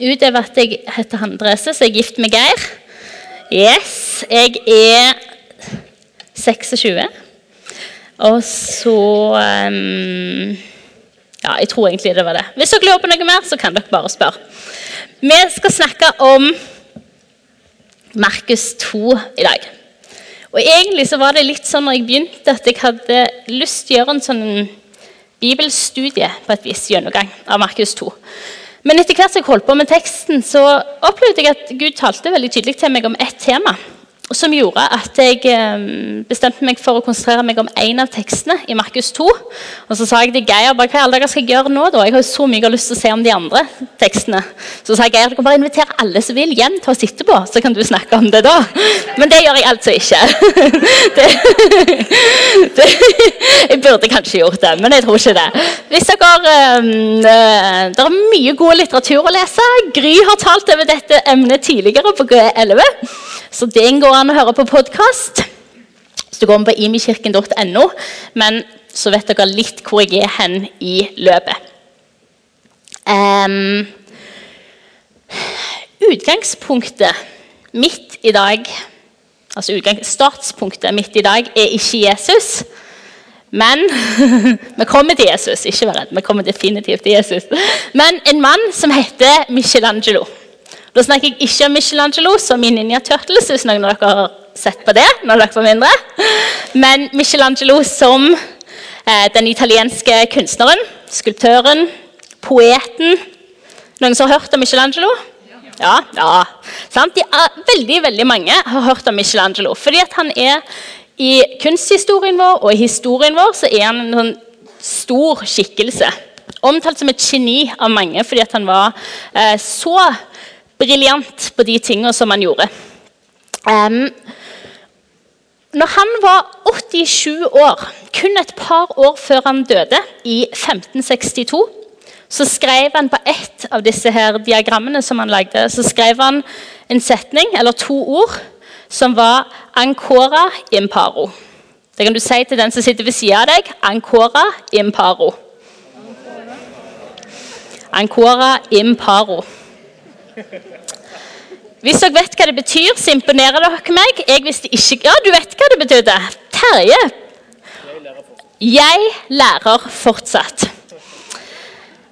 utover at jeg heter Andrese, så er jeg gift med Geir. Yes, jeg er 26. Og så um, Ja, jeg tror egentlig det var det. Hvis dere lurer på noe mer, så kan dere bare spørre. Vi skal snakke om Markus 2 i dag. Og egentlig så var det litt sånn når jeg begynte, at jeg hadde lyst til å gjøre en sånn bibelstudie på et vis gjennomgang av Markus 2. Men etter hvert som jeg holdt på med teksten, så opplevde jeg at Gud talte veldig tydelig til meg om ett tema som gjorde at jeg eh, bestemte meg for å konsentrere meg om én av tekstene i Markus 2. Og så sa jeg til Geir bare, hva alle dager skal gjøre nå. da? Jeg har så mye jeg har lyst til å se om de andre tekstene. Så sa Geir du kan bare invitere alle som vil hjem til å sitte på, så kan du snakke om det da. Men det gjør jeg altså ikke. Det, det, jeg burde kanskje gjort det, men jeg tror ikke det. Hvis dere, øh, Det er mye god litteratur å lese. Gry har talt over dette emnet tidligere på G11. Så det går an å høre på podkast. Så du går på imikirken.no. Men så vet dere litt hvor jeg er hen i løpet. Um, utgangspunktet mitt i dag altså Startpunktet mitt i dag er ikke Jesus. Men vi kommer til Jesus. Ikke vær redd. Vi kommer definitivt til Jesus. Men en mann som heter Michelangelo. Da snakker jeg ikke om Michelangelo som i Ninja Turtles, hvis noen av dere har sett på det. når dere var mindre. Men Michelangelo som eh, den italienske kunstneren, skulptøren, poeten. Noen som har hørt om Michelangelo? Ja, ja. Sant? De er, veldig veldig mange har hørt om Michelangelo. Fordi at han er i kunsthistorien vår og i historien vår så er han en sånn stor skikkelse. Omtalt som et geni av mange fordi at han var eh, så briljant på de tingene som han gjorde. Um, når han var 87 år, kun et par år før han døde, i 1562, så skrev han på ett av disse her diagrammene som han lagde, så skrev han en setning, eller to ord, som var 'ancora imparo'. Det kan du si til den som sitter ved siden av deg. Ancora imparo. Ancora imparo. Hvis dere vet hva det betyr, så imponerer dere meg. Jeg visste ikke Ja, du vet hva det betydde. Terje. Jeg lærer fortsatt.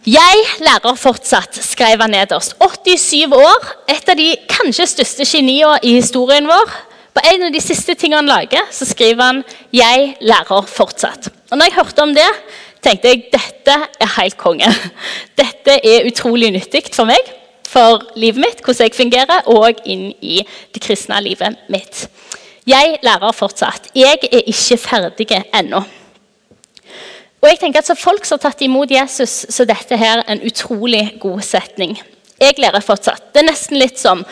Jeg lærer fortsatt, skrev han nederst. 87 år, et av de kanskje største geniene i historien vår. På en av de siste tingene han lager, så skriver han 'Jeg lærer fortsatt'. Og når jeg hørte om det, tenkte jeg dette er helt konge. Dette er utrolig nyttig for meg for livet mitt, hvordan jeg fungerer, og inn i det kristne livet mitt. Jeg lærer fortsatt. Jeg er ikke ferdig ennå. Og jeg tenker at Så folk som har tatt imot Jesus, så dette her en utrolig god setning. Jeg lærer fortsatt. Det er nesten litt som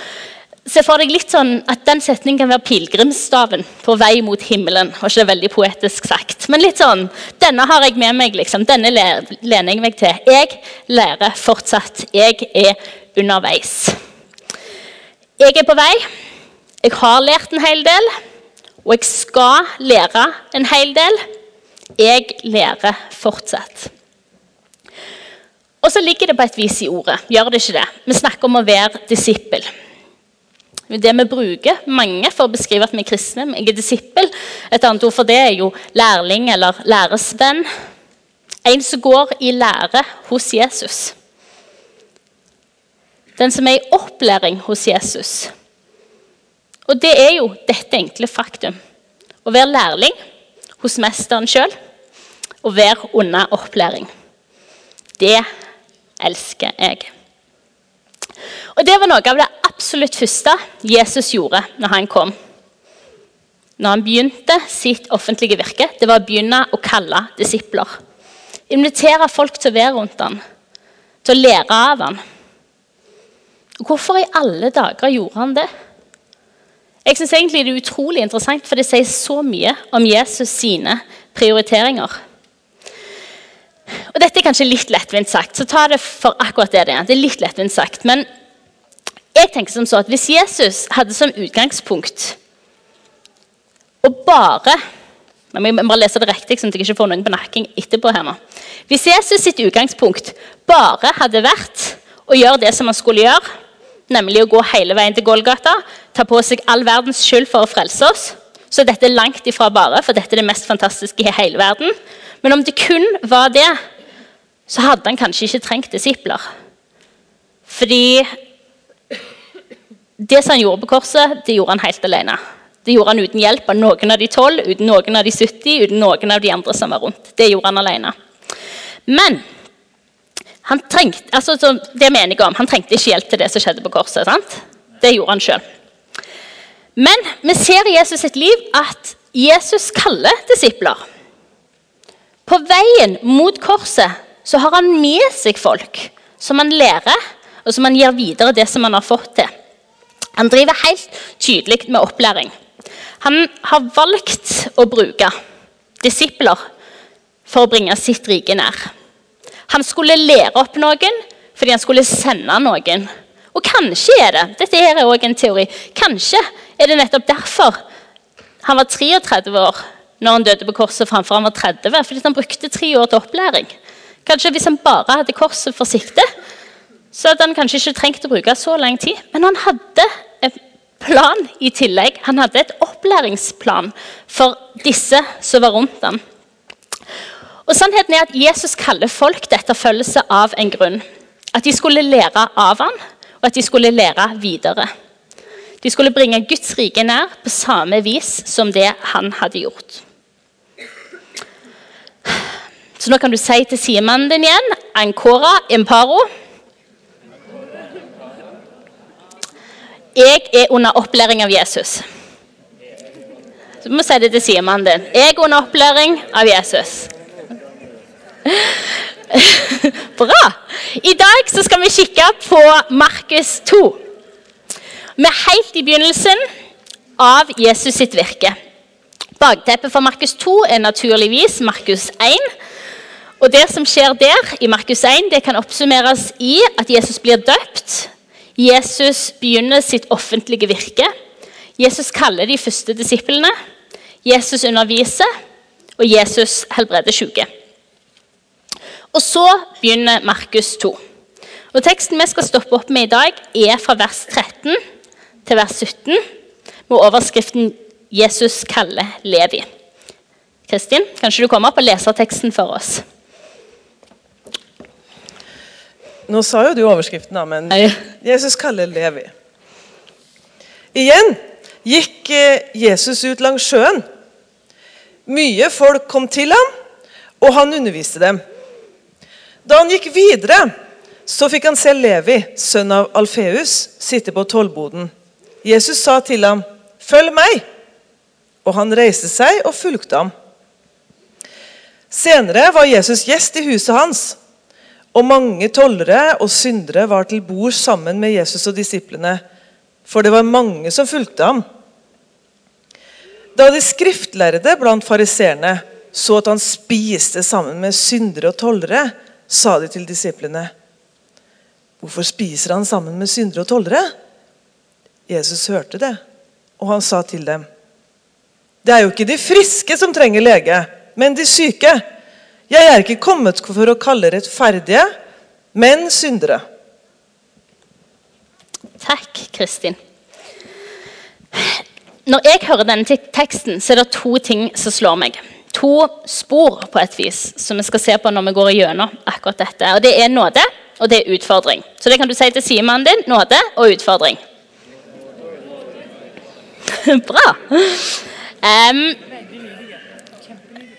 Se for deg litt sånn at den setningen kan være pilegrimsstaven på vei mot himmelen. Og ikke veldig poetisk sagt? Men litt sånn Denne har jeg med meg. liksom. Denne lener jeg meg til. Jeg lærer fortsatt. Jeg er underveis. Jeg er på vei. Jeg har lært en hel del, og jeg skal lære en hel del. Jeg lærer fortsatt. Og så ligger det på et vis i ordet. Gjør det ikke det? Vi snakker om å være disippel. Det vi bruker mange for å beskrive at vi er kristne. Jeg er disippel. Et annet ord for det er jo lærling eller læresvenn. En som går i lære hos Jesus. Den som er i opplæring hos Jesus. Og det er jo dette enkle faktum. Å være lærling hos mesteren sjøl og være under opplæring. Det elsker jeg. Og Det var noe av det absolutt første Jesus gjorde når han kom. Når han begynte sitt offentlige virke, det var å begynne å kalle disipler. Invitere folk til å være rundt ham, til å lære av ham. Hvorfor i alle dager gjorde han det? Jeg synes egentlig Det er utrolig interessant, for det sier så mye om Jesus sine prioriteringer. Og Dette er kanskje litt lettvint sagt, så ta det for akkurat det det er. Det er litt lettvint sagt, Men jeg tenker som så at hvis Jesus hadde som utgangspunkt å bare jeg må bare lese det riktig, sånn at jeg ikke får noen på etterpå her nå. Hvis Jesus sitt utgangspunkt bare hadde vært å gjøre det som han skulle gjøre, nemlig å gå hele veien til Golgata, ta på seg all verdens skyld for å frelse oss, så dette er langt ifra bare, for dette er det mest fantastiske i hele verden. Men om det kun var det, så hadde han kanskje ikke trengt disipler. Fordi det som han gjorde på korset, det gjorde han helt alene. Det gjorde han uten hjelp av noen av de tolv, uten noen av de 70, uten noen av de andre som var rundt. Det gjorde han alene. Men han trengte, altså, det mener jeg om, han trengte ikke hjelp til det som skjedde på korset. sant? Det gjorde han sjøl. Men vi ser i Jesus sitt liv at Jesus kaller disipler. På veien mot korset så har han med seg folk som han lærer, og som han gir videre det som han har fått til. Han driver helt tydelig med opplæring. Han har valgt å bruke disipler for å bringe sitt rike nær. Han skulle lære opp noen fordi han skulle sende noen. Og kanskje er det dette her er også en teori, kanskje er det nettopp derfor han var 33 år når han døde på korset framfor han var 30. Fordi han brukte tre år til opplæring. Kanskje Hvis han bare hadde korset for sikte, så hadde han kanskje ikke trengt å bruke så lang tid. Men han hadde en plan i tillegg. Han hadde et opplæringsplan for disse som var rundt ham. Og sannheten er at Jesus kaller folk til etterfølgelse av en grunn. At de skulle lære av ham, og at de skulle lære videre. De skulle bringe Guds rike nær på samme vis som det han hadde gjort. Så nå kan du si til sidemannen din igjen Ancora imparo. Jeg er under opplæring av Jesus. Så du må si det til sidemannen din. Jeg er under opplæring av Jesus. Bra! I dag så skal vi kikke på Markus 2. Vi er helt i begynnelsen av Jesus sitt virke. Bakteppet for Markus 2 er naturligvis Markus 1. Og Det som skjer der, i Markus 1, det kan oppsummeres i at Jesus blir døpt. Jesus begynner sitt offentlige virke. Jesus kaller de første disiplene. Jesus underviser, og Jesus helbreder syke. Og så begynner Markus 2. Og Teksten vi skal stoppe opp med i dag, er fra vers 13 til vers 17, med overskriften 'Jesus kaller Levi'. Kristin, kanskje du kommer opp og leser teksten for oss? Nå sa jo du overskriften, da, men Jesus kaller Levi. Igjen gikk eh, Jesus ut langs sjøen. Mye folk kom til ham, og han underviste dem. Da han gikk videre, så fikk han se Levi, sønn av Alfeus, sitte på tollboden. Jesus sa til ham, 'Følg meg.' Og han reiste seg og fulgte ham. Senere var Jesus gjest i huset hans. Og mange tollere og syndere var til bord sammen med Jesus og disiplene, for det var mange som fulgte ham. Da de skriftlærde blant fariseerne så at han spiste sammen med syndere og tollere, sa de til disiplene.: Hvorfor spiser han sammen med syndere og tollere? Jesus hørte det, og han sa til dem.: Det er jo ikke de friske som trenger lege, men de syke. Jeg er ikke kommet for å kalle rettferdige, men syndere. Takk, Kristin. Når jeg hører denne teksten, så er det to ting som slår meg. To spor på et vis som vi skal se på når vi går igjennom akkurat dette. Og Det er nåde, og det er utfordring. Så det kan du si til sidemannen din. Nåde og utfordring. Bra. Um,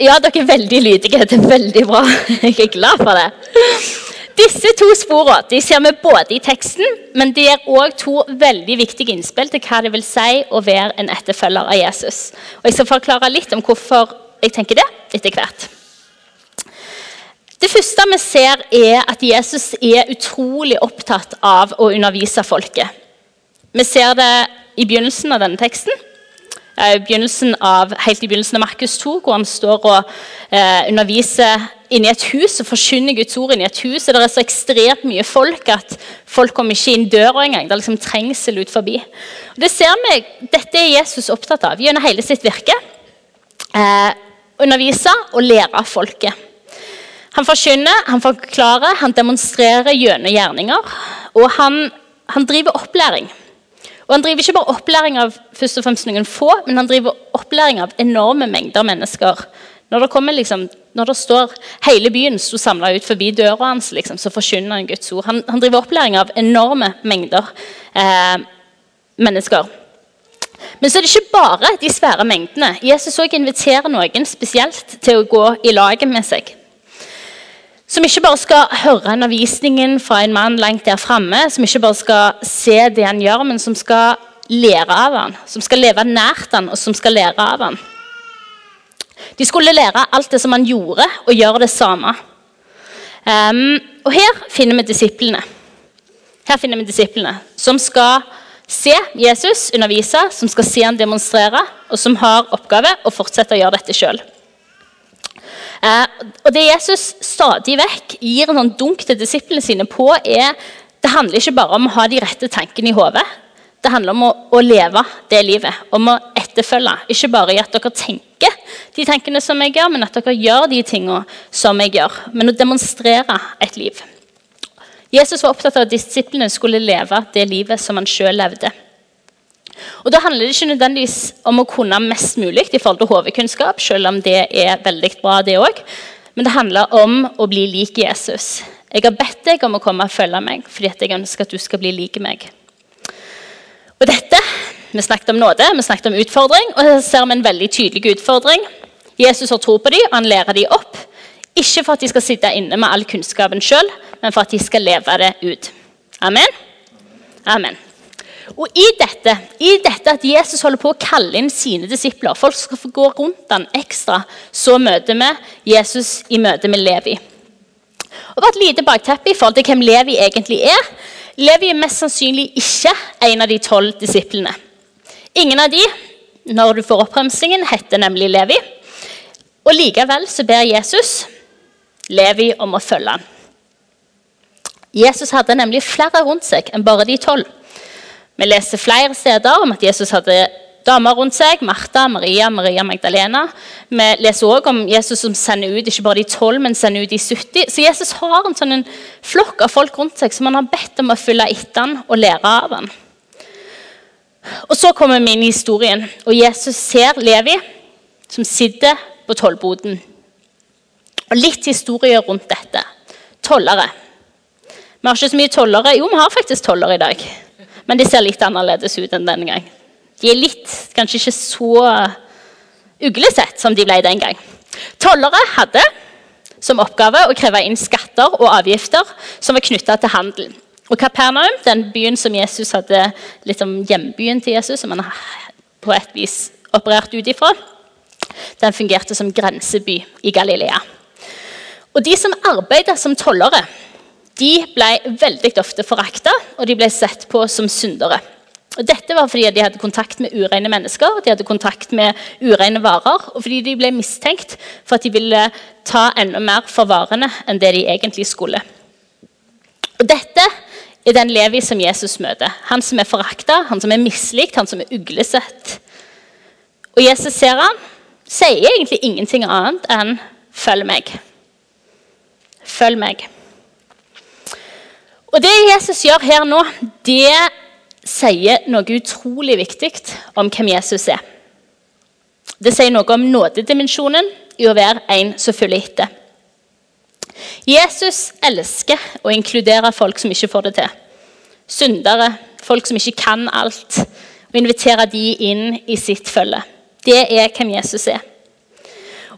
ja, dere er veldig lydige. Det er veldig bra. Jeg er glad for det. Disse to sporene de ser vi både i teksten, men de er òg to veldig viktige innspill til hva det vil si å være en etterfølger av Jesus. Og Jeg skal forklare litt om hvorfor jeg tenker det etter hvert. Det første vi ser, er at Jesus er utrolig opptatt av å undervise folket. Vi ser det i begynnelsen av denne teksten. Eh, av, helt i begynnelsen av Markus 2, hvor han står og eh, underviser inni et hus og forkynner Guds ord inni et hus. og Det er så ekstremt mye folk at folk kommer ikke inn døra engang. Det er liksom trengsel ut forbi. Og det ser vi, Dette er Jesus opptatt av gjennom hele sitt virke. Eh, undervise og lære folket. Han forkynner, han forklarer, han demonstrerer gjennom gjerninger. Og han, han driver opplæring. Og han driver ikke bare opplæring av først og fremst noen få, men han driver opplæring av enorme mengder mennesker. Når det, liksom, når det står hele byen sto samla ut forbi døra hans, liksom, så forkynner han Guds ord. Han, han, driver opplæring av enorme mengder eh, mennesker. Men så er det ikke bare de svære mengdene. Jesus også inviterer noen spesielt til å gå i laget med seg. Som ikke bare skal høre undervisningen fra en mann langt der framme, som ikke bare skal se det han gjør, men som skal lære av han, som skal leve nært han, og som skal lære av han. De skulle lære alt det som han gjorde, og gjøre det samme. Um, og her finner vi disiplene. Her finner vi disiplene som skal se Jesus undervise, som skal se han demonstrere, og som har oppgave å fortsette å gjøre dette sjøl. Eh, og Det Jesus stadig vekk gir en sånn dunk til disiplene sine på, er det handler ikke bare om å ha de rette tankene i hodet. Det handler om å, å, leve det livet, om å etterfølge. Ikke bare i at dere tenker de tankene som jeg gjør, men at dere gjør de tingene som jeg gjør. Men å demonstrere et liv. Jesus var opptatt av at disiplene skulle leve det livet som han sjøl levde. Og Da handler det ikke nødvendigvis om å kunne mest mulig i forhold til hovedkunnskap, selv om det er veldig bra, det òg. Men det handler om å bli lik Jesus. Jeg har bedt deg om å komme og følge meg, fordi jeg ønsker at du skal bli lik meg. Og dette, Vi snakket om nåde, vi snakket om utfordring, og her ser vi en veldig tydelig utfordring. Jesus har tro på dem, og han lærer dem opp. Ikke for at de skal sitte inne med all kunnskapen sjøl, men for at de skal leve det ut. Amen? Amen. Og i dette, i dette at Jesus holder på å kalle inn sine disipler, folk skal få gå rundt han ekstra, så møter vi Jesus i møte med Levi. Og bare Et lite bakteppe i forhold til hvem Levi egentlig er. Levi er mest sannsynlig ikke en av de tolv disiplene. Ingen av de, når du får oppbremsingen, heter nemlig Levi. Og Likevel så ber Jesus Levi om å følge ham. Jesus hadde nemlig flere rundt seg enn bare de tolv. Vi leser flere steder om at Jesus hadde damer rundt seg. Martha, Maria, Maria Magdalena. Vi leser også om Jesus som sender ut ikke bare de tolv, men sender ut de 70. Så Jesus har en sånn flokk av folk rundt seg som han har bedt om å følge etter han og lære av han. Og Så kommer vi inn i historien, og Jesus ser Levi, som sitter på tollboden. Og Litt historie rundt dette. Tollere. Vi har ikke så mye tollere. Jo, vi har faktisk tollere i dag. Men de ser litt annerledes ut enn denne gang. De er litt, kanskje ikke så uglesett som de ble den gang. Tollere hadde som oppgave å kreve inn skatter og avgifter som var knytta til handel. Og Kapernaum, den byen som Jesus hadde litt om hjembyen til Jesus, som han på et vis opererte ut ifra, den fungerte som grenseby i Galilea. Og De som arbeidet som tollere, de ble veldig ofte forakta, og de ble sett på som syndere. Og dette var fordi de hadde kontakt med ureine mennesker, de hadde kontakt med ureine varer, og fordi de ble mistenkt for at de ville ta enda mer for varene enn det de egentlig skulle. Og Dette er den Levi som Jesus møter. Han som er forakta, han som er mislikt, han som er uglesett. Og Jesus ser han, sier egentlig ingenting annet enn 'følg meg'. Følg meg. Og Det Jesus gjør her nå, det sier noe utrolig viktig om hvem Jesus er. Det sier noe om nådedimensjonen i å være en som følger etter. Jesus elsker å inkludere folk som ikke får det til. Syndere, folk som ikke kan alt. Og invitere de inn i sitt følge. Det er hvem Jesus er.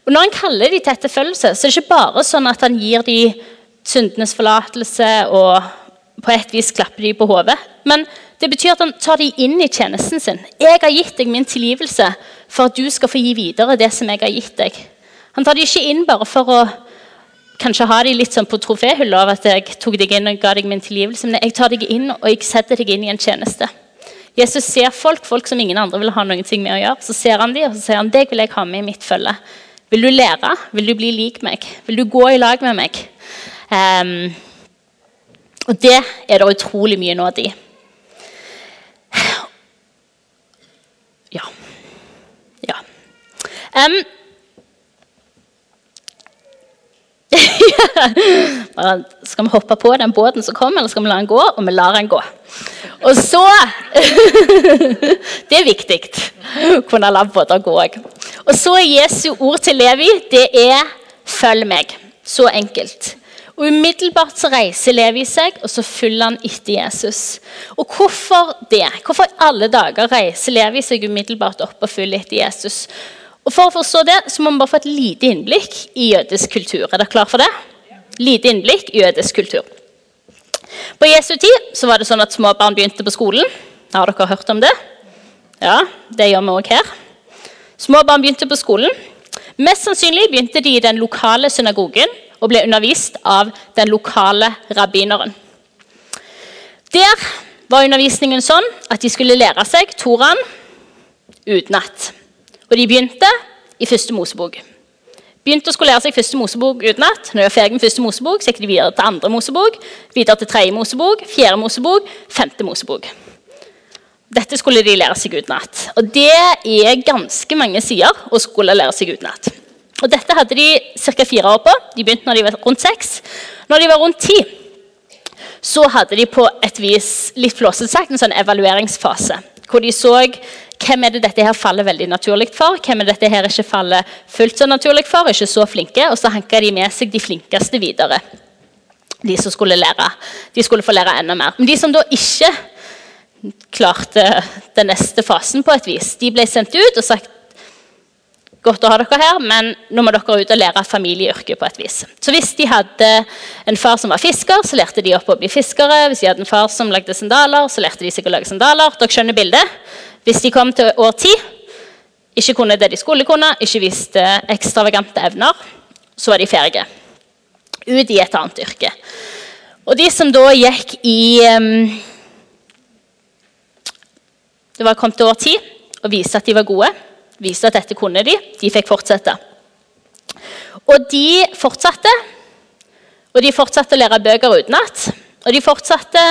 Og Når han kaller de til etterfølgelse, så er det ikke bare sånn at han gir de syndenes forlatelse og på et vis klapper de på hodet. Men det betyr at han tar de inn i tjenesten sin. 'Jeg har gitt deg min tilgivelse for at du skal få gi videre det som jeg har gitt deg.' Han tar de ikke inn bare for å kanskje ha de litt sånn på troféhylla av at jeg tok deg inn og ga deg min tilgivelse, men jeg tar deg inn og jeg setter deg inn i en tjeneste. Jesus ser folk, folk som ingen andre vil ha noe med å gjøre. Så ser han de, og så sier han, 'Deg vil jeg ha med i mitt følge.' Vil du lære? Vil du bli lik meg? Vil du gå i lag med meg? Um, og det er det utrolig mye nåd i. Ja. Ja. Um, skal vi hoppe på den båten som kommer, eller skal vi la den gå? Og vi lar den gå. Og så Det er viktig å kunne la båter gå òg. Og så er Jesu ord til Levi det er 'følg meg'. Så enkelt. Og Umiddelbart så reiser Levi seg, og så følger han etter Jesus. Og Hvorfor det? Hvorfor i alle dager reiser Levi seg umiddelbart opp og følger etter Jesus? Og For å forstå det så må vi bare få et lite innblikk i jødisk kultur. Er dere klar for det? Lite innblikk i jødisk kultur. På Jesu tid så var det sånn at små barn begynte på skolen. Har dere hørt om det? Ja, det gjør vi òg her. Små barn begynte på skolen. Mest sannsynlig begynte de i den lokale synagogen og ble undervist av den lokale rabbineren. Der var undervisningen sånn at de skulle lære seg Toraen utenat. Og de begynte i første Mosebok. Begynte å skulle lære seg første Mosebok utenat. Når de var ferdig med første Mosebok, så gikk de videre til andre Mosebok, videre til tredje Mosebok, fjerde Mosebok, femte Mosebok. Dette skulle de lære seg utenat. Og det er ganske mange sider å skulle lære seg utenat. Og dette hadde de ca. fire år på. De begynte når de var rundt seks. Når de var rundt ti, så hadde de på et vis litt flåsete sagt en sånn evalueringsfase. Hvor de så hvem er det dette her faller veldig naturlig for, hvem er det dette her ikke faller fullt så naturlig for, ikke så flinke. Og så hanka de med seg de flinkeste videre. De som skulle lære. De skulle få lære enda mer. Men de som da ikke klarte den neste fasen på et vis, de ble sendt ut og sagt godt å ha dere her, men nå må dere ut og lære familieyrket på et vis. Så hvis de hadde en far som var fisker, så lærte de opp å bli fiskere. Hvis de hadde en far som lagde sandaler, så lærte de seg å lage sandaler. Dere skjønner bildet? Hvis de kom til år ti, ikke kunne det de skulle kunne, ikke viste ekstravagante evner, så var de ferdige. Ut i et annet yrke. Og de som da gikk i um, Det var kommet til år ti og viste at de var gode, viste at dette kunne de. De fikk fortsette. Og de fortsatte. Og de fortsatte å lære bøker utenat. Og de fortsatte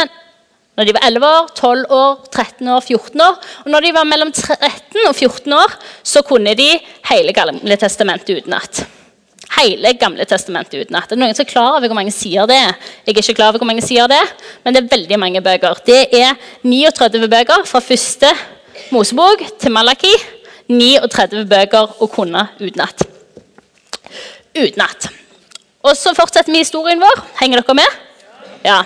når de var 11 år, 12 år, 13 år, 14 år. Og når de var mellom 13 og 14 år, så kunne de hele Gamle testamentet utenat. Hele Gamle testamentet utenat. Er det noen som er klar over hvor mange sider det er? Jeg er ikke klar over hvor mange sider det er, men det er veldig mange bøker. Det er 39 bøker fra første Mosebok til Malaki. 39 bøker å kunne utenat. Utenat. Og så fortsetter vi historien vår. Henger dere med? Ja.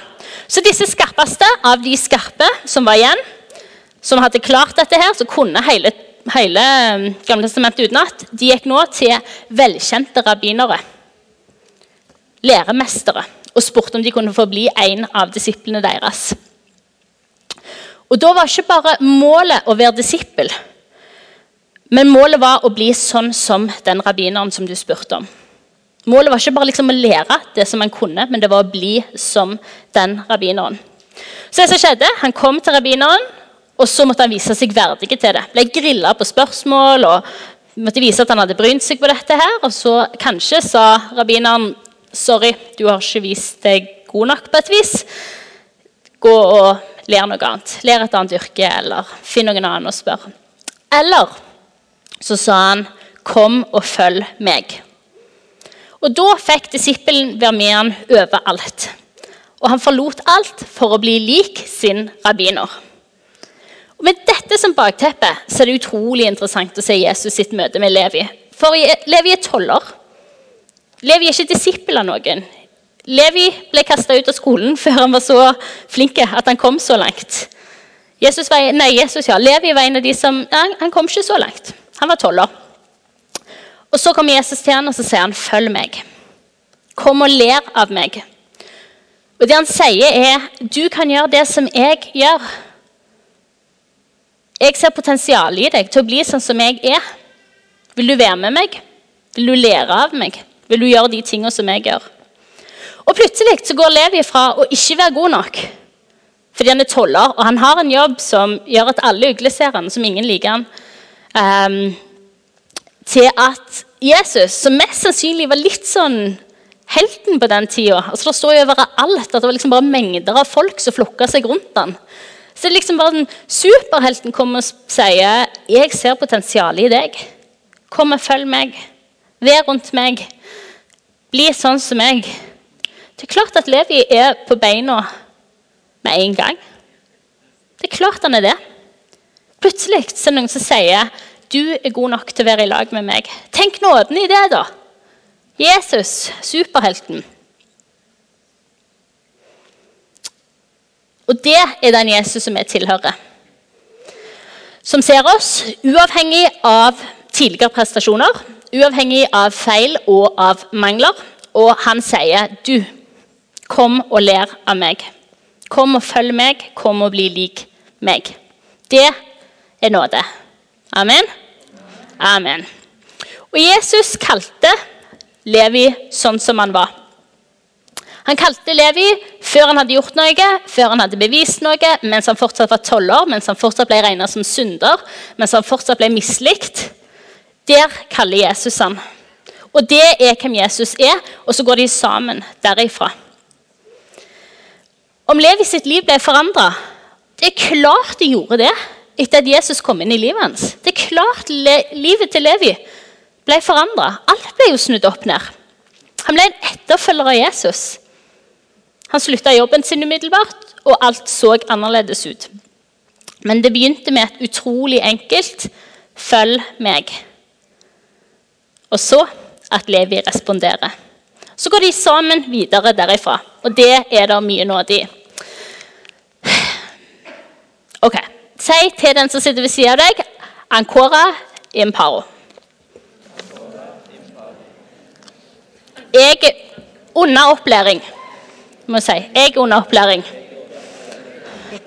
Så disse skarpeste av de skarpe som var igjen, som hadde klart dette her, som kunne hele, hele um, Gamle testamentet utenat, de gikk nå til velkjente rabbinere, læremestere, og spurte om de kunne få bli en av disiplene deres. Og Da var ikke bare målet å være disippel, men målet var å bli sånn som den rabbineren som du spurte om. Målet var ikke bare liksom å lære det som han kunne, men det var å bli som den rabbineren. Så det som skjedde, Han kom til rabbineren, og så måtte han vise seg verdig til det. Ble grilla på spørsmål og måtte vise at han hadde brynt seg på dette. her, Og så kanskje sa rabbineren sorry, du har ikke vist deg god nok på et vis. Gå og lær noe annet. Lær et annet yrke, eller finn noen annen å spørre. Eller så sa han, kom og følg meg. Og Da fikk disippelen være med han overalt. Og han forlot alt for å bli lik sin rabbiner. Og Med dette som bakteppe så er det utrolig interessant å se Jesus sitt møte med Levi. For Levi er toller. Levi er ikke disippel av noen. Levi ble kasta ut av skolen før han var så flink at han kom så langt. Jesus var, nei, Jesus, ja, Levi var en av de som nei, Han kom ikke så langt. Han var toller. Og Så kommer Jesus til ham og så sier han, 'Følg meg'. Kom og ler av meg. Og Det han sier, er, 'Du kan gjøre det som jeg gjør'. Jeg ser potensial i deg til å bli sånn som jeg er. Vil du være med meg? Vil du lære av meg? Vil du gjøre de tingene som jeg gjør? Og Plutselig så går Levi fra å ikke være god nok fordi han er toller, og han har en jobb som gjør at alle ugler han, som ingen liker han, um, til at Jesus, som mest sannsynlig var litt sånn helten på den tida altså Det står jo overalt at det var liksom bare mengder av folk som flokka seg rundt han. Så det er liksom bare den superhelten kommer og sier 'Jeg ser potensialet i deg. Kom og følg meg. Vær rundt meg. Bli sånn som meg. Det er klart at Levi er på beina med en gang. Det er klart han er det. Plutselig er det noen som sier du er god nok til å være i lag med meg. Tenk nåden i det, da. Jesus, superhelten. Og det er den Jesus som vi tilhører. Som ser oss uavhengig av tidligere prestasjoner, uavhengig av feil og av mangler. Og han sier, 'Du, kom og ler av meg. Kom og følg meg. Kom og bli lik meg.' Det er nåde. Amen? Amen. Og Jesus kalte Levi sånn som han var. Han kalte Levi før han hadde gjort noe, før han hadde bevist noe, mens han fortsatt var toller, mens han fortsatt ble regnet som synder, mens han fortsatt ble mislikt. Der kaller Jesus han. Og det er hvem Jesus er, og så går de sammen derifra. Om Levi sitt liv ble forandra? Det er klart det gjorde det etter at Jesus kom inn i livet hans. Det er klart livet til Levi ble forandra. Alt ble jo snudd opp ned. Han ble en etterfølger av Jesus. Han slutta jobben sin umiddelbart, og alt så annerledes ut. Men det begynte med et utrolig enkelt 'følg meg'. Og så at Levi responderer. Så går de sammen videre derifra, og det er det mye nåde i. Ok, Si til den som sitter ved siden av deg, 'Ancora imparo'. Jeg er under opplæring, må jeg si. Jeg er under opplæring.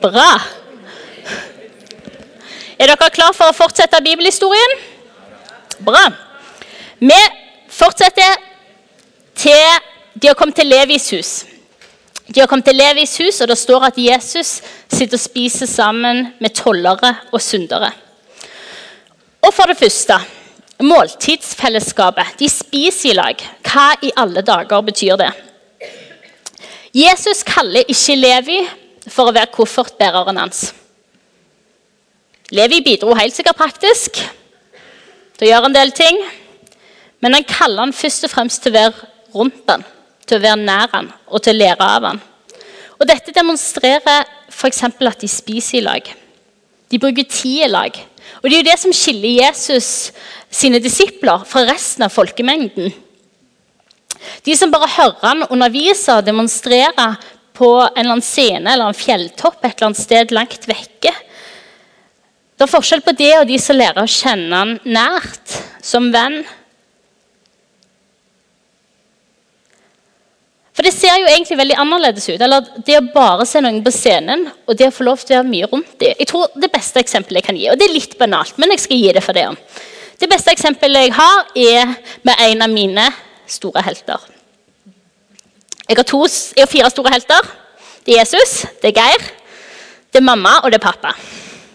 Bra. Er dere klar for å fortsette bibelhistorien? Bra. Vi fortsetter til de har kommet til Levis hus. De har kommet til Levis hus, og det står at Jesus sitter og spiser sammen med tollere og syndere. Og for det første måltidsfellesskapet. De spiser i lag. Hva i alle dager betyr det? Jesus kaller ikke Levi for å være koffertbæreren hans. Levi bidro helt sikkert praktisk til å gjøre en del ting. Men han kaller han først og fremst til å være rundt han til å være nær han og til å lære av han. Og Dette demonstrerer f.eks. at de spiser i lag. De bruker tid i lag. Og Det er jo det som skiller Jesus sine disipler fra resten av folkemengden. De som bare hører han undervise og demonstrere på en eller annen scene eller en fjelltopp et eller annet sted langt vekke. Det er forskjell på det og de som lærer å kjenne han nært, som venn For det ser jo egentlig veldig annerledes ut. eller Det å bare se noen på scenen og det å få lov til å være mye rundt dem. Jeg tror Det beste eksempelet jeg kan gi, og det er litt banalt, men jeg skal gi det for det. Det beste eksempelet jeg har, er med en av mine store helter. Jeg har, to, jeg har fire store helter. Det er Jesus, det er Geir, det er mamma, og det er pappa.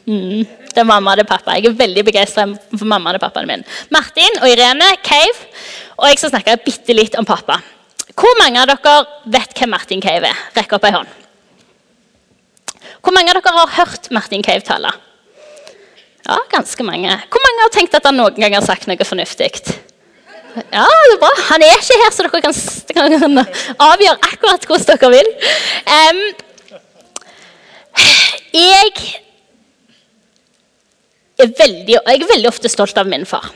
Mm, det er mamma og det er pappa. Jeg er veldig begeistra for mamma og pappaen min. Martin og Irene, Cave. Og jeg skal snakke bitte litt om pappa. Hvor mange av dere vet hvem Martin Cave er? Rekk opp ei hånd. Hvor mange av dere har hørt Martin Cave tale? Ja, ganske mange. Hvor mange har tenkt at han noen gang har sagt noe fornuftig? Ja, det er bra. Han er ikke her, så dere kan, kan avgjøre akkurat hvordan dere vil. Um, jeg, er veldig, jeg er veldig ofte stolt av min far.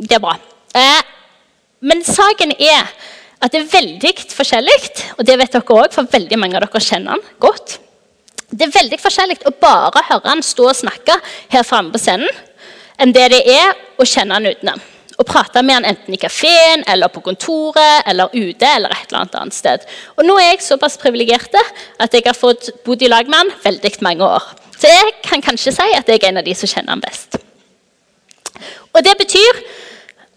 Det er bra. Uh, men saken er at det er veldig forskjellig, og det vet dere òg, for veldig mange av dere kjenner han godt. Det er veldig forskjellig å bare høre han stå og snakke her framme på scenen, enn det det er å kjenne han utenom. Å prate med han enten i kafeen, eller på kontoret, eller ute, eller et eller annet sted. Og nå er jeg såpass privilegert at jeg har fått bodd i lag med han veldig mange år. Så jeg kan kanskje si at jeg er en av de som kjenner han best. Og det betyr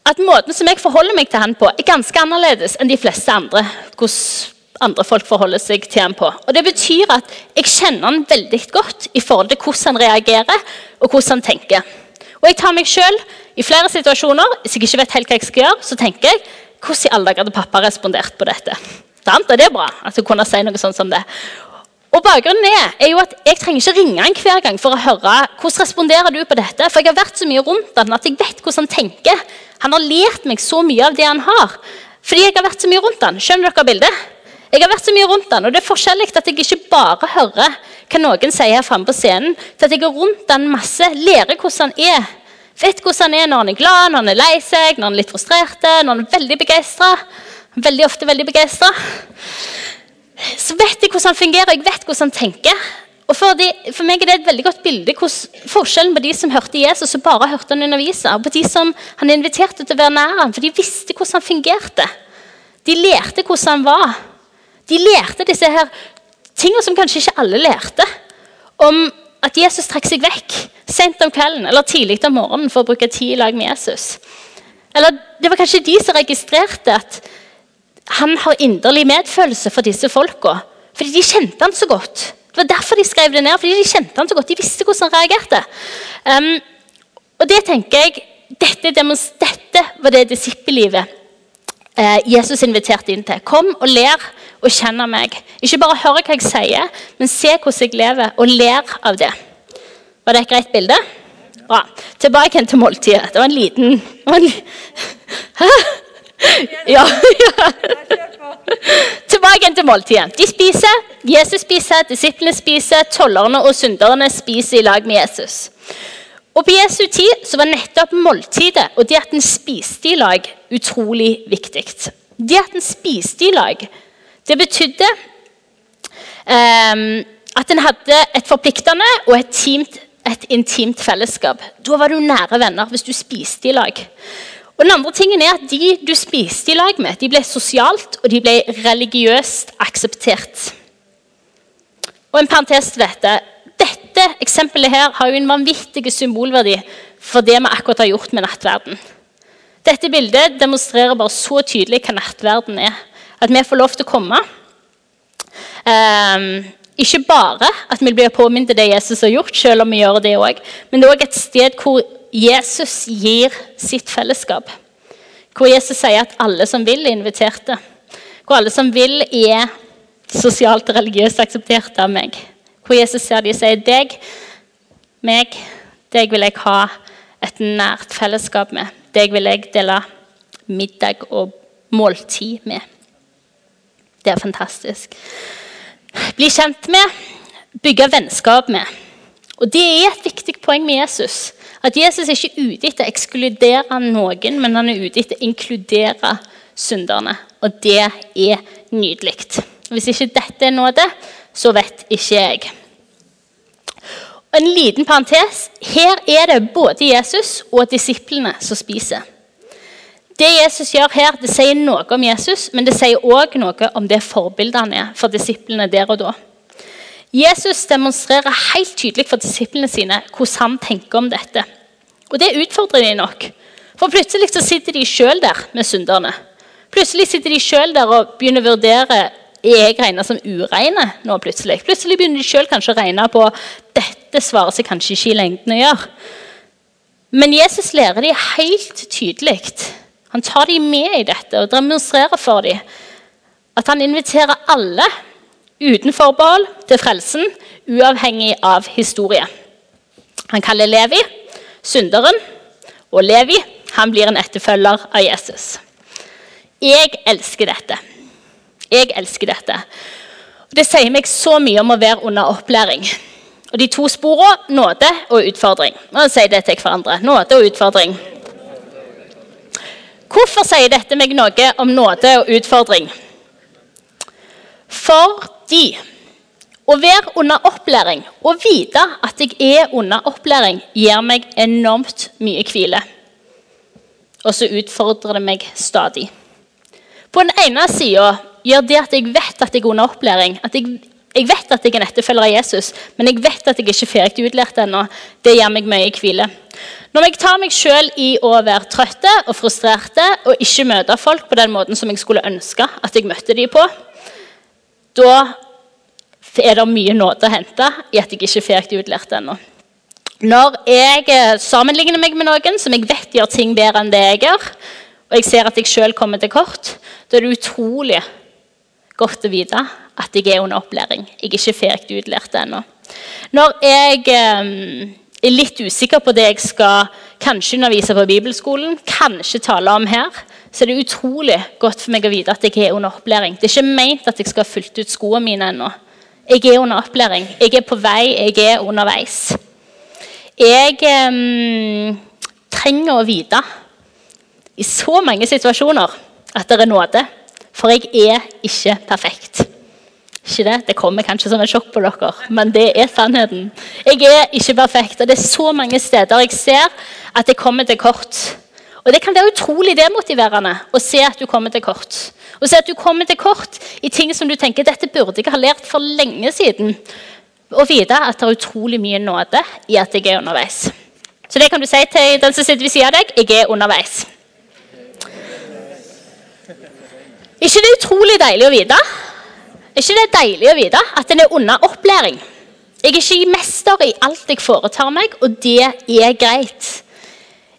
at måten som jeg forholder meg til han på, er ganske annerledes enn de fleste andre. hvordan andre folk forholder seg til han på. Og Det betyr at jeg kjenner han veldig godt i forhold til hvordan han reagerer og hvordan han tenker. Og jeg tar meg selv i flere situasjoner hvis jeg ikke vet helt hva jeg skal gjøre, så tenker jeg hvordan i alle dager hadde pappa respondert på dette? Det er bra at hun kunne si noe sånt som det. Og Bakgrunnen er, er jo at jeg trenger ikke ringe han hver gang for å høre hvordan responderer du på dette. For jeg har vært så mye rundt han at jeg vet hvordan han tenker. Han har lært meg så mye av det han har. Fordi jeg har vært så mye rundt han. Skjønner dere bildet? Jeg har vært så mye rundt den, og det er forskjellig at jeg ikke bare hører hva noen sier her framme på scenen, til at jeg er rundt den masse, lærer hvordan han er. Vet hvordan han er når han er glad, når han er lei seg, når han er litt frustrert, når han er veldig begeistra. Veldig ofte veldig begeistra. Så vet jeg hvordan han fungerer, jeg vet hvordan han tenker. Og for, de, for, meg er det et veldig godt bilde hvordan forskjellen på de som hørte Jesus og bare hørte han undervise, og på de som han inviterte til å være nær ham, for de visste hvordan han fungerte. De lærte hvordan han var. De lærte disse her tingene som kanskje ikke alle lærte. Om at Jesus trekker seg vekk sent om kvelden eller tidlig om morgenen for å bruke tid i lag med Jesus. Eller det var kanskje de som registrerte at han har inderlig medfølelse for disse folka. Fordi de kjente han så godt. Det var derfor de skrev det ned. fordi De kjente han så godt, de visste hvordan han reagerte. Um, og det tenker jeg, Dette, dette var det disippellivet eh, Jesus inviterte inn til. Kom og lær og kjenner meg. Ikke bare høre hva jeg sier, men se hvordan jeg lever, og ler av det. Var det et greit bilde? Bra. Tilbake til måltidet. Det var en liten Hæ? Ja. Tilbake til måltidet. De spiser, Jesus spiser, disiplene spiser, tollerne og synderne spiser i lag med Jesus. Og På Jesu tid så var nettopp måltidet og det at en spiste i lag, utrolig viktig. Det at en spiste i lag, det betydde um, at en hadde et forpliktende og et, teamt, et intimt fellesskap. Da var du nære venner hvis du spiste i lag. Og den andre tingen er at De du spiste i lag med, de ble sosialt og de ble religiøst akseptert. Og en parentes til dette. Dette eksempelet her har jo en vanvittig symbolverdi for det vi akkurat har gjort med nattverden. Dette bildet demonstrerer bare så tydelig hva nattverden er. At vi får lov til å komme. Um, ikke bare at vi blir påminnet det Jesus har gjort, selv om vi gjør det òg, men det er òg et sted hvor Jesus gir sitt fellesskap. Hvor Jesus sier at alle som vil, er inviterte. Hvor alle som vil, er sosialt og religiøst akseptert av meg. Hvor Jesus ser de sier deg, meg, deg vil jeg ha et nært fellesskap med. Deg vil jeg dele middag og måltid med. Det er fantastisk. Bli kjent med, bygge vennskap med. Og Det er et viktig poeng med Jesus. At Jesus er ikke ute etter å ekskludere noen, men han er ute etter å inkludere synderne. Og det er nydelig. Hvis ikke dette er nåde, så vet ikke jeg. En liten parentes. Her er det både Jesus og disiplene som spiser. Det Jesus gjør her, det sier noe om Jesus, men det sier òg noe om det forbildet han er for disiplene der og da. Jesus demonstrerer helt tydelig for disiplene sine hvordan han tenker om dette. Og det utfordrer de nok. For plutselig så sitter de sjøl der med synderne. Plutselig sitter de sjøl der og begynner å vurdere er jeg regna som ureine nå plutselig. Plutselig begynner de sjøl kanskje å regne på dette svarer seg kanskje ikke i lengden å gjøre. Men Jesus lærer de helt tydelig. Han tar dem med i dette og demonstrerer for dem at han inviterer alle uten forbehold til frelsen, uavhengig av historie. Han kaller Levi synderen, og Levi han blir en etterfølger av Jesus. Jeg elsker dette. Jeg elsker dette. Det sier meg så mye om å være under opplæring. Og De to sporene nåde og utfordring. Nå sier det til hverandre. Nåde og utfordring. Hvorfor sier dette meg noe om nåde og utfordring? Fordi å være under opplæring og vite at jeg er under opplæring, gir meg enormt mye hvile. Og så utfordrer det meg stadig. På den ene sida gjør det at jeg vet at jeg er under opplæring, at jeg, jeg vet at jeg er en etterfølger av Jesus, men jeg vet at jeg ikke er ferdig utlært ennå, det gir meg mye hvile. Når jeg tar meg sjøl i å være trøtte og frustrerte og ikke møte folk på den måten som jeg skulle ønske at jeg møtte dem på, da er det mye nåde å hente i at jeg ikke fikk ferdig utlært ennå. Når jeg eh, sammenligner meg med noen som jeg vet gjør ting bedre enn det jeg gjør, og jeg ser at jeg sjøl kommer til kort, da er det utrolig godt å vite at jeg er under opplæring. Jeg er ikke ferdig utlært ennå. Når jeg eh, er litt usikker på det jeg skal kanskje undervise på bibelskolen, kanskje tale om her, så er det utrolig godt for meg å vite at jeg er under opplæring. Det er ikke ment at jeg skal ha fylt ut skoene mine ennå. Jeg er under opplæring. Jeg er på vei, jeg er underveis. Jeg eh, trenger å vite i så mange situasjoner at det er nåde. For jeg er ikke perfekt. Ikke det? Det kommer kanskje som et sjokk på dere, men det er sannheten. Jeg er ikke perfekt, og det er så mange steder jeg ser at jeg kommer til kort. Og Det kan være utrolig demotiverende å se at du kommer til kort. Å se at du kommer til kort i ting som du tenker dette burde jeg ha lært for lenge siden. Og vite at det er utrolig mye nåde i at jeg er underveis. Så det kan du si til den som sitter ved siden av deg. Jeg er underveis. ikke det er utrolig deilig å vite? Er ikke det deilig å vite at en er under opplæring? Jeg er ikke mester i alt jeg foretar meg, og det er greit.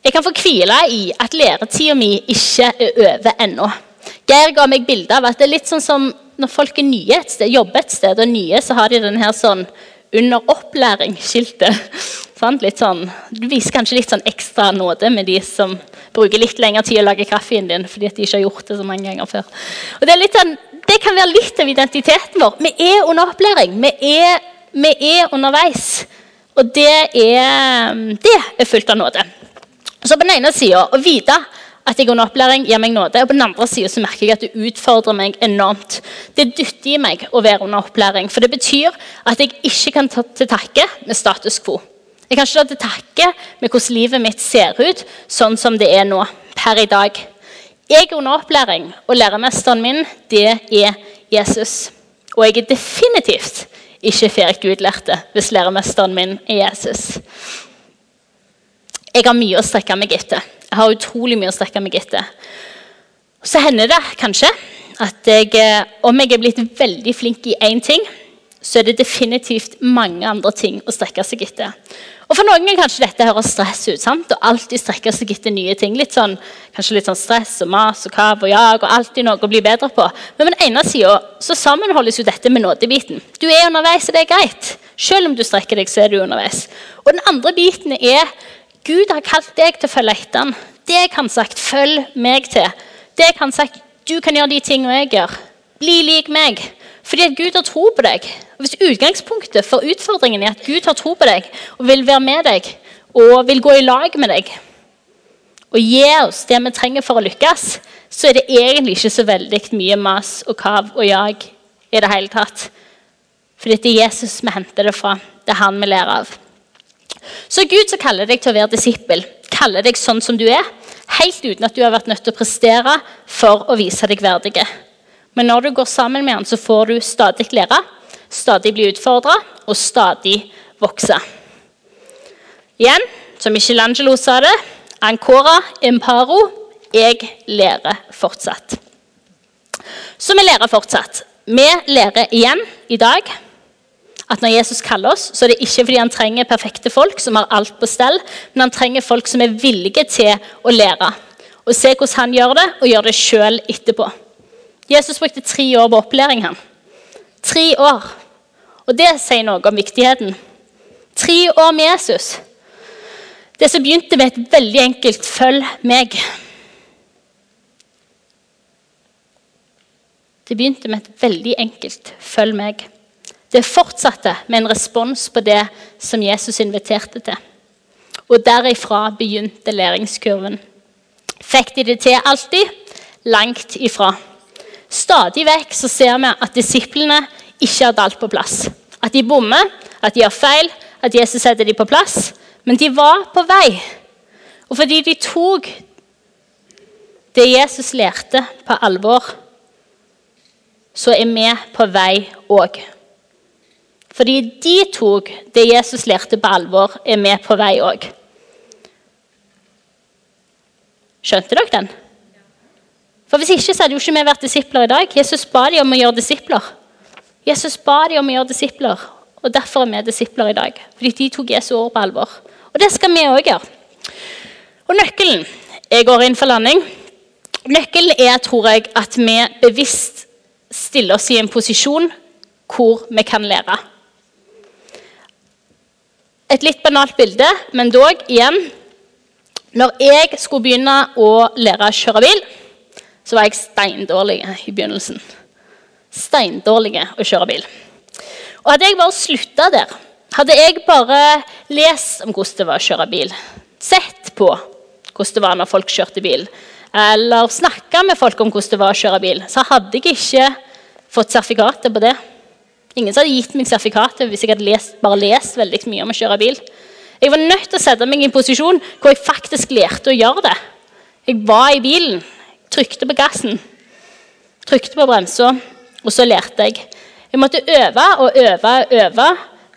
Jeg kan få hvile i at læretida mi ikke er over ennå. Geir ga meg bilde av at det er litt sånn som når folk er nye et sted, jobber et sted og nye, så har de den her sånn under opplæring-skiltet. Sånn, du viser kanskje litt sånn ekstra nåde med de som bruker litt lengre tid å lage kaffen din fordi de ikke har gjort det så mange ganger før. Og det, er litt sånn, det kan være litt av identiteten vår. Vi er under opplæring. Vi er, vi er underveis. Og det er, det er fullt av nåde. Så på den ene sida å vite at jeg er under opplæring, gir meg nåde. Og på den andre sida merker jeg at det utfordrer meg enormt. Det dytter i meg å være under opplæring. For det betyr at jeg ikke kan ta til takke med status quo. Jeg kan ikke ta til takke med hvordan livet mitt ser ut sånn som det er nå. Per i dag. Jeg er under opplæring, og læremesteren min, det er Jesus. Og jeg er definitivt ikke ferdig utlærte hvis læremesteren min er Jesus. Jeg har mye å strekke meg etter. Jeg har utrolig mye å strekke meg etter. Så hender det kanskje at jeg, eh, om jeg er blitt veldig flink i én ting, så er det definitivt mange andre ting å strekke seg etter. Og For noen kan kanskje dette høres stress ut. sant? Og alltid strekke seg etter nye ting. Litt sånn, kanskje litt sånn stress og mas og kav og jag og alltid noe å bli bedre på. Men på den ene sida sammenholdes jo dette med nådebiten. Du er underveis, og det er greit. Selv om du strekker deg, så er du underveis. Og den andre biten er Gud har kalt deg til å følge etter ham. Deg han sagt 'følg meg til'. Deg han sagt 'du kan gjøre de tingene jeg gjør'. Bli lik meg. Fordi at Gud har tro på deg. Og Hvis utgangspunktet for utfordringen er at Gud har tro på deg og vil være med deg og vil gå i lag med deg og gi oss det vi trenger for å lykkes, så er det egentlig ikke så veldig mye mas og kav og jag i det hele tatt. Fordi det er Jesus vi henter det fra. Det er han vi lærer av. Så Gud som kaller deg til å være disippel, kaller deg sånn som du er, helt uten at du har vært nødt til å prestere for å vise deg verdige. Men når du går sammen med han, så får du stadig lære, stadig bli utfordra og stadig vokse. Igjen, som Michelangelo sa det, ancora imparo jeg lærer fortsatt. Så vi lærer fortsatt. Vi lærer igjen i dag at når Jesus kaller oss, så er det ikke fordi han trenger perfekte folk som har alt på stell, men han trenger folk som er villige til å lære. Og se hvordan han gjør det, og gjør det sjøl etterpå. Jesus brukte tre år på opplæring. han. Tre år. Og det sier noe om viktigheten. Tre år med Jesus. Det som begynte med et veldig enkelt 'følg meg'. Det begynte med et veldig enkelt 'følg meg'. Det fortsatte med en respons på det som Jesus inviterte til. Og derifra begynte læringskurven. Fikk de det til alltid? Langt ifra. Stadig vekk så ser vi at disiplene ikke hadde alt på plass. At de bommer, at de har feil, at Jesus setter dem på plass. Men de var på vei. Og fordi de tok det Jesus lærte, på alvor, så er vi på vei òg. Fordi de tok det Jesus lærte, på alvor, er vi på vei òg. Skjønte dere den? For Hvis ikke så hadde jo ikke vi vært disipler i dag. Jesus ba dem om å gjøre disipler. Jesus ba dem om å gjøre disipler, og derfor er vi disipler i dag. Fordi de tok Jesu ord på alvor. Og det skal vi òg gjøre. Og nøkkelen Jeg går inn for landing. Nøkkelen er, tror jeg, at vi bevisst stiller oss i en posisjon hvor vi kan lære. Et litt banalt bilde, men dog igjen. Når jeg skulle begynne å lære å kjøre bil, så var jeg steindårlig i begynnelsen. Steindårlig å kjøre bil. Og hadde jeg bare slutta der, hadde jeg bare lest om hvordan det var å kjøre bil, sett på hvordan det var når folk kjørte bil, eller snakka med folk om hvordan det var å kjøre bil, så hadde jeg ikke fått sertifikatet på det. Ingen hadde gitt meg sertifikatet hvis jeg hadde lest, bare lest veldig mye om å kjøre bil. Jeg var nødt til å sette meg i en posisjon hvor jeg faktisk lærte å gjøre det. Jeg var i bilen, trykte på gassen, trykte på bremsa, og så lærte jeg. Jeg måtte øve og øve og øve,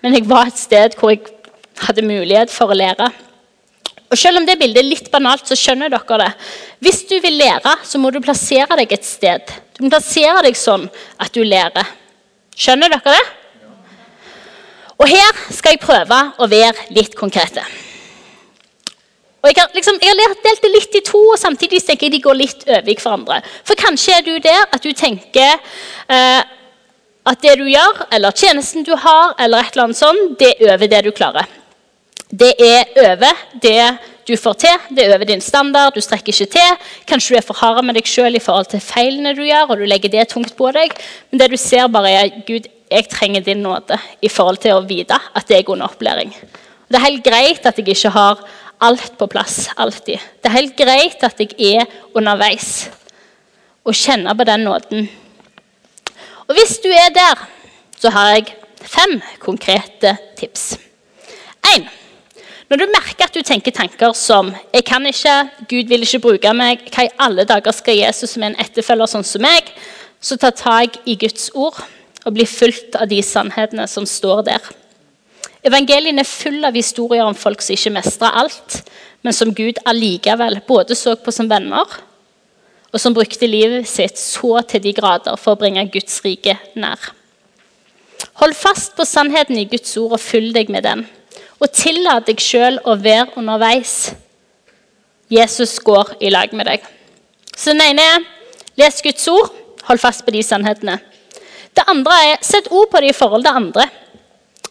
men jeg var et sted hvor jeg hadde mulighet for å lære. Og Selv om det bildet er litt banalt, så skjønner dere det. Hvis du vil lære, så må du plassere deg et sted. Du må plassere deg sånn at du lærer. Skjønner dere det? Og her skal jeg prøve å være litt konkrete. Og Jeg har, liksom, jeg har delt det litt i to, og samtidig tenker jeg de går litt over i hverandre. For kanskje er du der at du tenker eh, at det du gjør, eller tjenesten du har, eller et eller annet sånt, det er over det du klarer. Det er over det du får til, det er over din standard, du strekker ikke til. Kanskje du er for hard med deg sjøl i forhold til feilene du gjør, og du legger det tungt på deg. Men det du ser, bare er Gud, jeg trenger din nåde i forhold til å vite at det er god opplæring. Det er helt greit at jeg ikke har alt på plass alltid. Det er helt greit at jeg er underveis og kjenner på den nåden. Og hvis du er der, så har jeg fem konkrete tips. 1. Når du merker at du tenker tanker som 'Jeg kan ikke, Gud vil ikke bruke meg', 'Hva i alle dager skal Jesus som en etterfølger sånn som meg?' Så ta tak i Guds ord og bli fulgt av de sannhetene som står der. Evangelien er full av historier om folk som ikke mestra alt, men som Gud allikevel både så på som venner, og som brukte livet sitt så til de grader for å bringe Guds rike nær. Hold fast på sannheten i Guds ord og fyll deg med den. Og tillat deg sjøl å være underveis. Jesus går i lag med deg. Så den ene er les Guds ord, hold fast på de sannhetene. Det andre er sett ord på det i forhold til andre.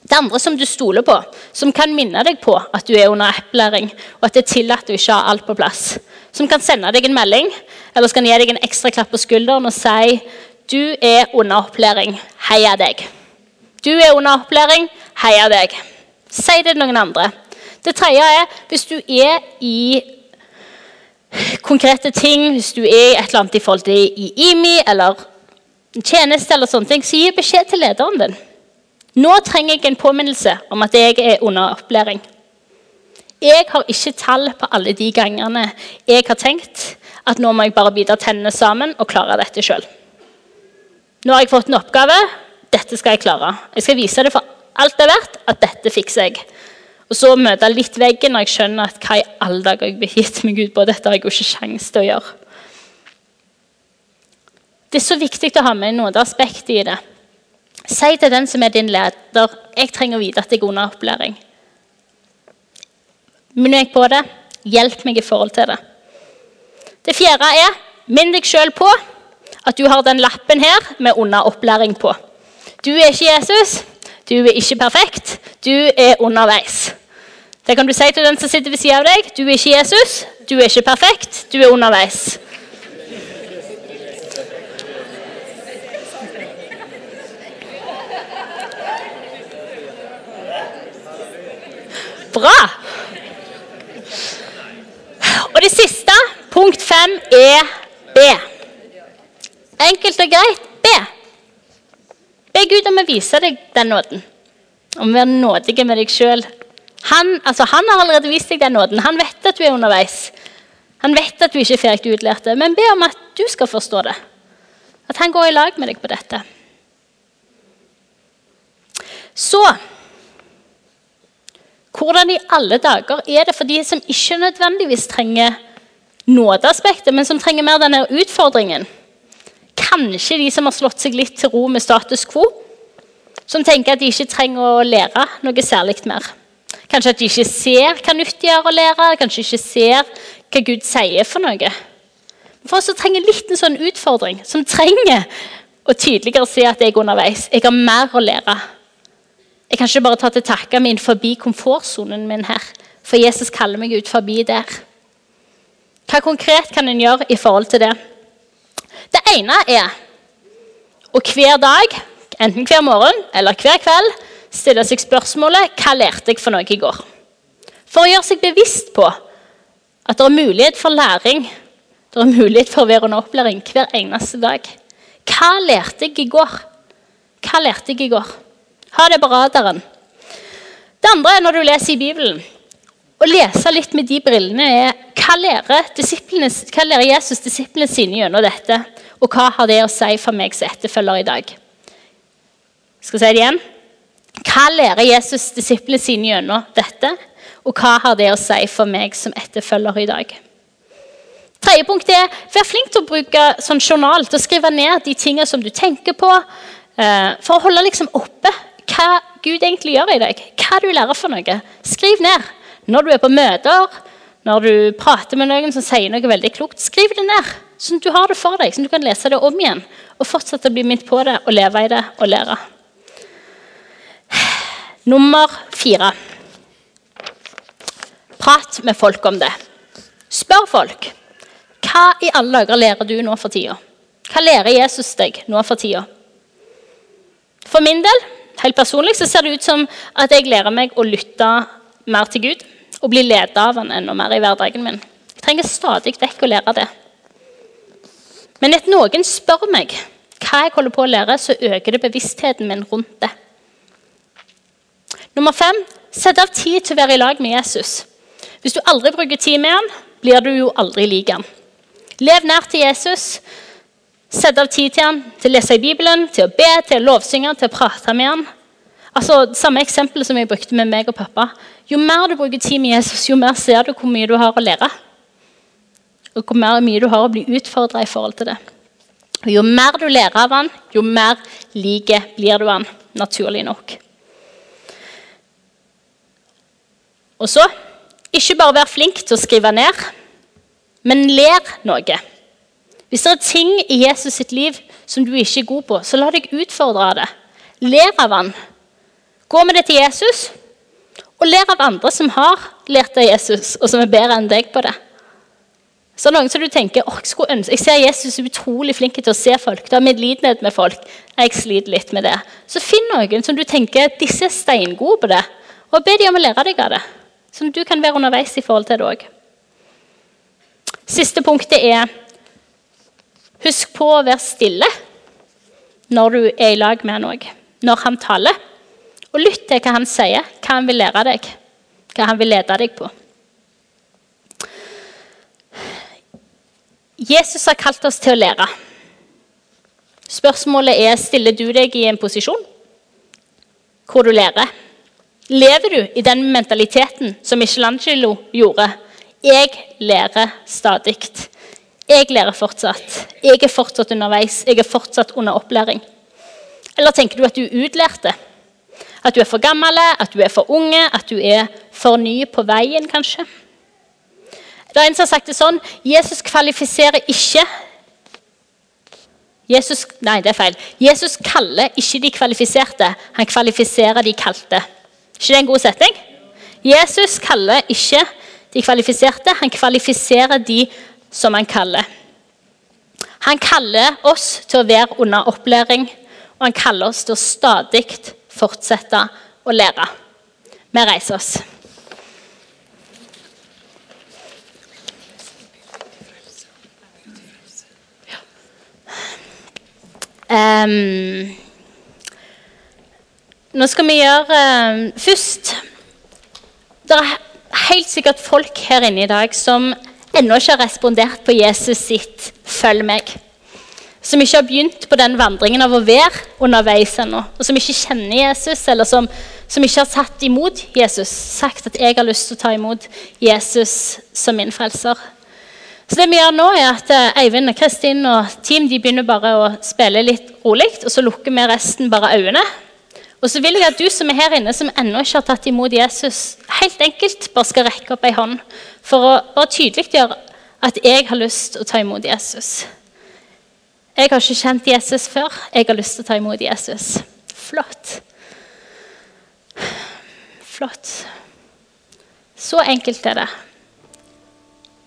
Det andre som du stoler på, som kan minne deg på at du er under opplæring, og at det er tillatt å ikke ha alt på plass. Som kan sende deg en melding eller skal gi deg en ekstra klapp på skulderen og si du er under opplæring, heia deg. Du er under opplæring, heia deg. Si det til noen andre. Det tredje er hvis du er i konkrete ting, hvis du er i et eller annet i forhold til IMI eller tjeneste, eller sånne ting, så gi beskjed til lederen din. Nå trenger jeg en påminnelse om at jeg er under opplæring. Jeg har ikke tall på alle de gangene jeg har tenkt at nå må jeg bare bite tennene sammen og klare dette sjøl. Nå har jeg fått en oppgave. Dette skal jeg klare. Jeg skal vise det for alt det er verdt at dette fikser jeg. Og så møte litt veggen når jeg skjønner at hva i alle dager jeg blir gitt meg ut på. Dette har jeg jo ikke sjanse til å gjøre. Det er så viktig å ha med nådeaspektet i det. Si til den som er din leder jeg trenger å vite at jeg er under opplæring. Minner jeg på det, hjelp meg i forhold til det. Det fjerde er minn deg sjøl på at du har den lappen her med 'under opplæring' på. Du er ikke Jesus, du er ikke perfekt, du er underveis. Det kan du si til den som sitter ved siden av deg. Du er ikke Jesus, du er ikke perfekt, du er underveis. Bra! Og det siste, punkt fem, er B. Enkelt og greit B. Be Gud om å vise deg den nåden. Om å være nådig med deg sjøl. Han, altså, han, har allerede vist deg den nåden. Han vet at du er underveis. Han vet at du ikke er ferdig utlært men be om at du skal forstå det. At han går i lag med deg på dette. Så hvordan i alle dager er det for de som ikke nødvendigvis trenger nådeaspektet, men som trenger mer denne utfordringen? Kanskje de som har slått seg litt til ro med status quo? Som tenker at de ikke trenger å lære noe særlig mer. Kanskje at de ikke ser hva nyttig er å lære, kanskje ikke ser hva Gud sier for noe. For oss som trenger litt en sånn utfordring, som trenger å tydeligere se at jeg er underveis. Jeg har mer å lære. Jeg kan ikke bare ta til takke min forbi komfortsonen min her, for Jesus kaller meg ut forbi der. Hva konkret kan en gjøre i forhold til det? Det ene er å hver dag, enten hver morgen eller hver kveld, stille seg spørsmålet hva lærte jeg for noe i går? For å gjøre seg bevisst på at det er mulighet for læring, det er mulighet for å være under opplæring hver eneste dag. Hva lærte jeg i går? Hva lærte jeg i går? Ha det på radaren. Det andre er når du leser i Bibelen. Å lese litt med de brillene er hva lærer, hva lærer Jesus disiplene sine gjennom dette? Og hva har det å si for meg som etterfølger i dag? Skal jeg si det igjen? Hva lærer Jesus disiplene sine gjennom dette? Og hva har det å si for meg som etterfølger i dag? Tredje punkt er vær flink til å bruke sånn journal, til å skrive ned de tingene som du tenker på, eh, for å holde liksom oppe hva Gud egentlig gjør i deg. Hva du lærer for noe. Skriv ned. Når du er på møter, når du prater med noen som sier noe veldig klokt, skriv det ned. Sånn at du har det for deg, sånn at du kan lese det om igjen og fortsette å bli minnet på det og leve i det og lære. Nummer fire. Prat med folk om det. Spør folk. Hva i alle dager lærer du nå for tida? Hva lærer Jesus deg nå for tida? For min del, helt personlig, så ser det ut som at jeg lærer meg å lytte mer til Gud og bli ledet av han enda mer i hverdagen min. Jeg trenger stadig vekk å lære det. Men etter noen spør meg hva jeg holder på å lære, så øker det bevisstheten min rundt det. Nummer fem sett av tid til å være i lag med Jesus. Hvis du aldri bruker tid med han, blir du jo aldri lik han. Lev nær til Jesus. Sett av tid til han, til å lese i Bibelen, til å be, til å lovsynge, til å prate med han. Altså, Samme eksempel som jeg brukte med meg og pappa. Jo mer du bruker tid med Jesus, jo mer ser du hvor mye du har å lære. Og hvor mer mye du har å bli utfordra i forhold til det. Og Jo mer du lærer av han, jo mer like blir du han, naturlig nok. Og så ikke bare vær flink til å skrive ned, men lær noe. Hvis det er ting i Jesus sitt liv som du ikke er god på, så la deg utfordre av det. Lær av han. Gå med det til Jesus, og lær av andre som har lært av Jesus, og som er bedre enn deg på det. Så noen som du tenker, oh, jeg, jeg ser Jesus er utrolig flink til å se folk, Du har ha medlidenhet med folk. Jeg sliter litt med det. Så finn noen som du tenker disse er steingode på det, og be dem om å lære deg av det. At du kan være underveis i forhold til det òg. Siste punktet er Husk på å være stille når du er i lag med han òg. Når han taler. Og lytt til hva han sier, hva han vil lære deg, hva han vil lede deg på. Jesus har kalt oss til å lære. Spørsmålet er stiller du deg i en posisjon hvor du lærer. Lever du i den mentaliteten som Michelangelo gjorde? Jeg lærer stadig. Jeg lærer fortsatt. Jeg er fortsatt underveis. Jeg er fortsatt under opplæring. Eller tenker du at du er utlærte? At du er for gammel, at du er for unge, at du er for ny på veien, kanskje? Det er en som har sagt det sånn Jesus kvalifiserer ikke Jesus, Nei, det er feil. Jesus kaller ikke de kvalifiserte, han kvalifiserer de kalte ikke det en god setning? Jesus kaller ikke de kvalifiserte, han kvalifiserer de som han kaller. Han kaller oss til å være under opplæring, og han kaller oss til å stadig fortsette å lære. Vi reiser oss. Um, nå skal vi gjøre um, først Det er helt sikkert folk her inne i dag som ennå ikke har respondert på Jesus sitt 'følg meg'. Som ikke har begynt på den vandringen av å være underveis ennå. Og som ikke kjenner Jesus, eller som, som ikke har tatt imot Jesus. Sagt at 'jeg har lyst til å ta imot Jesus som min frelser'. Så det vi gjør nå er at Eivind Eivind, Kristin og team de begynner bare å spille litt rolig, og så lukker vi resten bare øynene. Og så vil jeg at du som er her inne, som ennå ikke har tatt imot Jesus, helt enkelt bare skal rekke opp ei hånd for å bare tydeliggjøre at jeg har lyst til å ta imot Jesus. Jeg har ikke kjent Jesus før. Jeg har lyst til å ta imot Jesus. Flott. Flott. Så enkelt er det.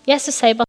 Jesus sier bare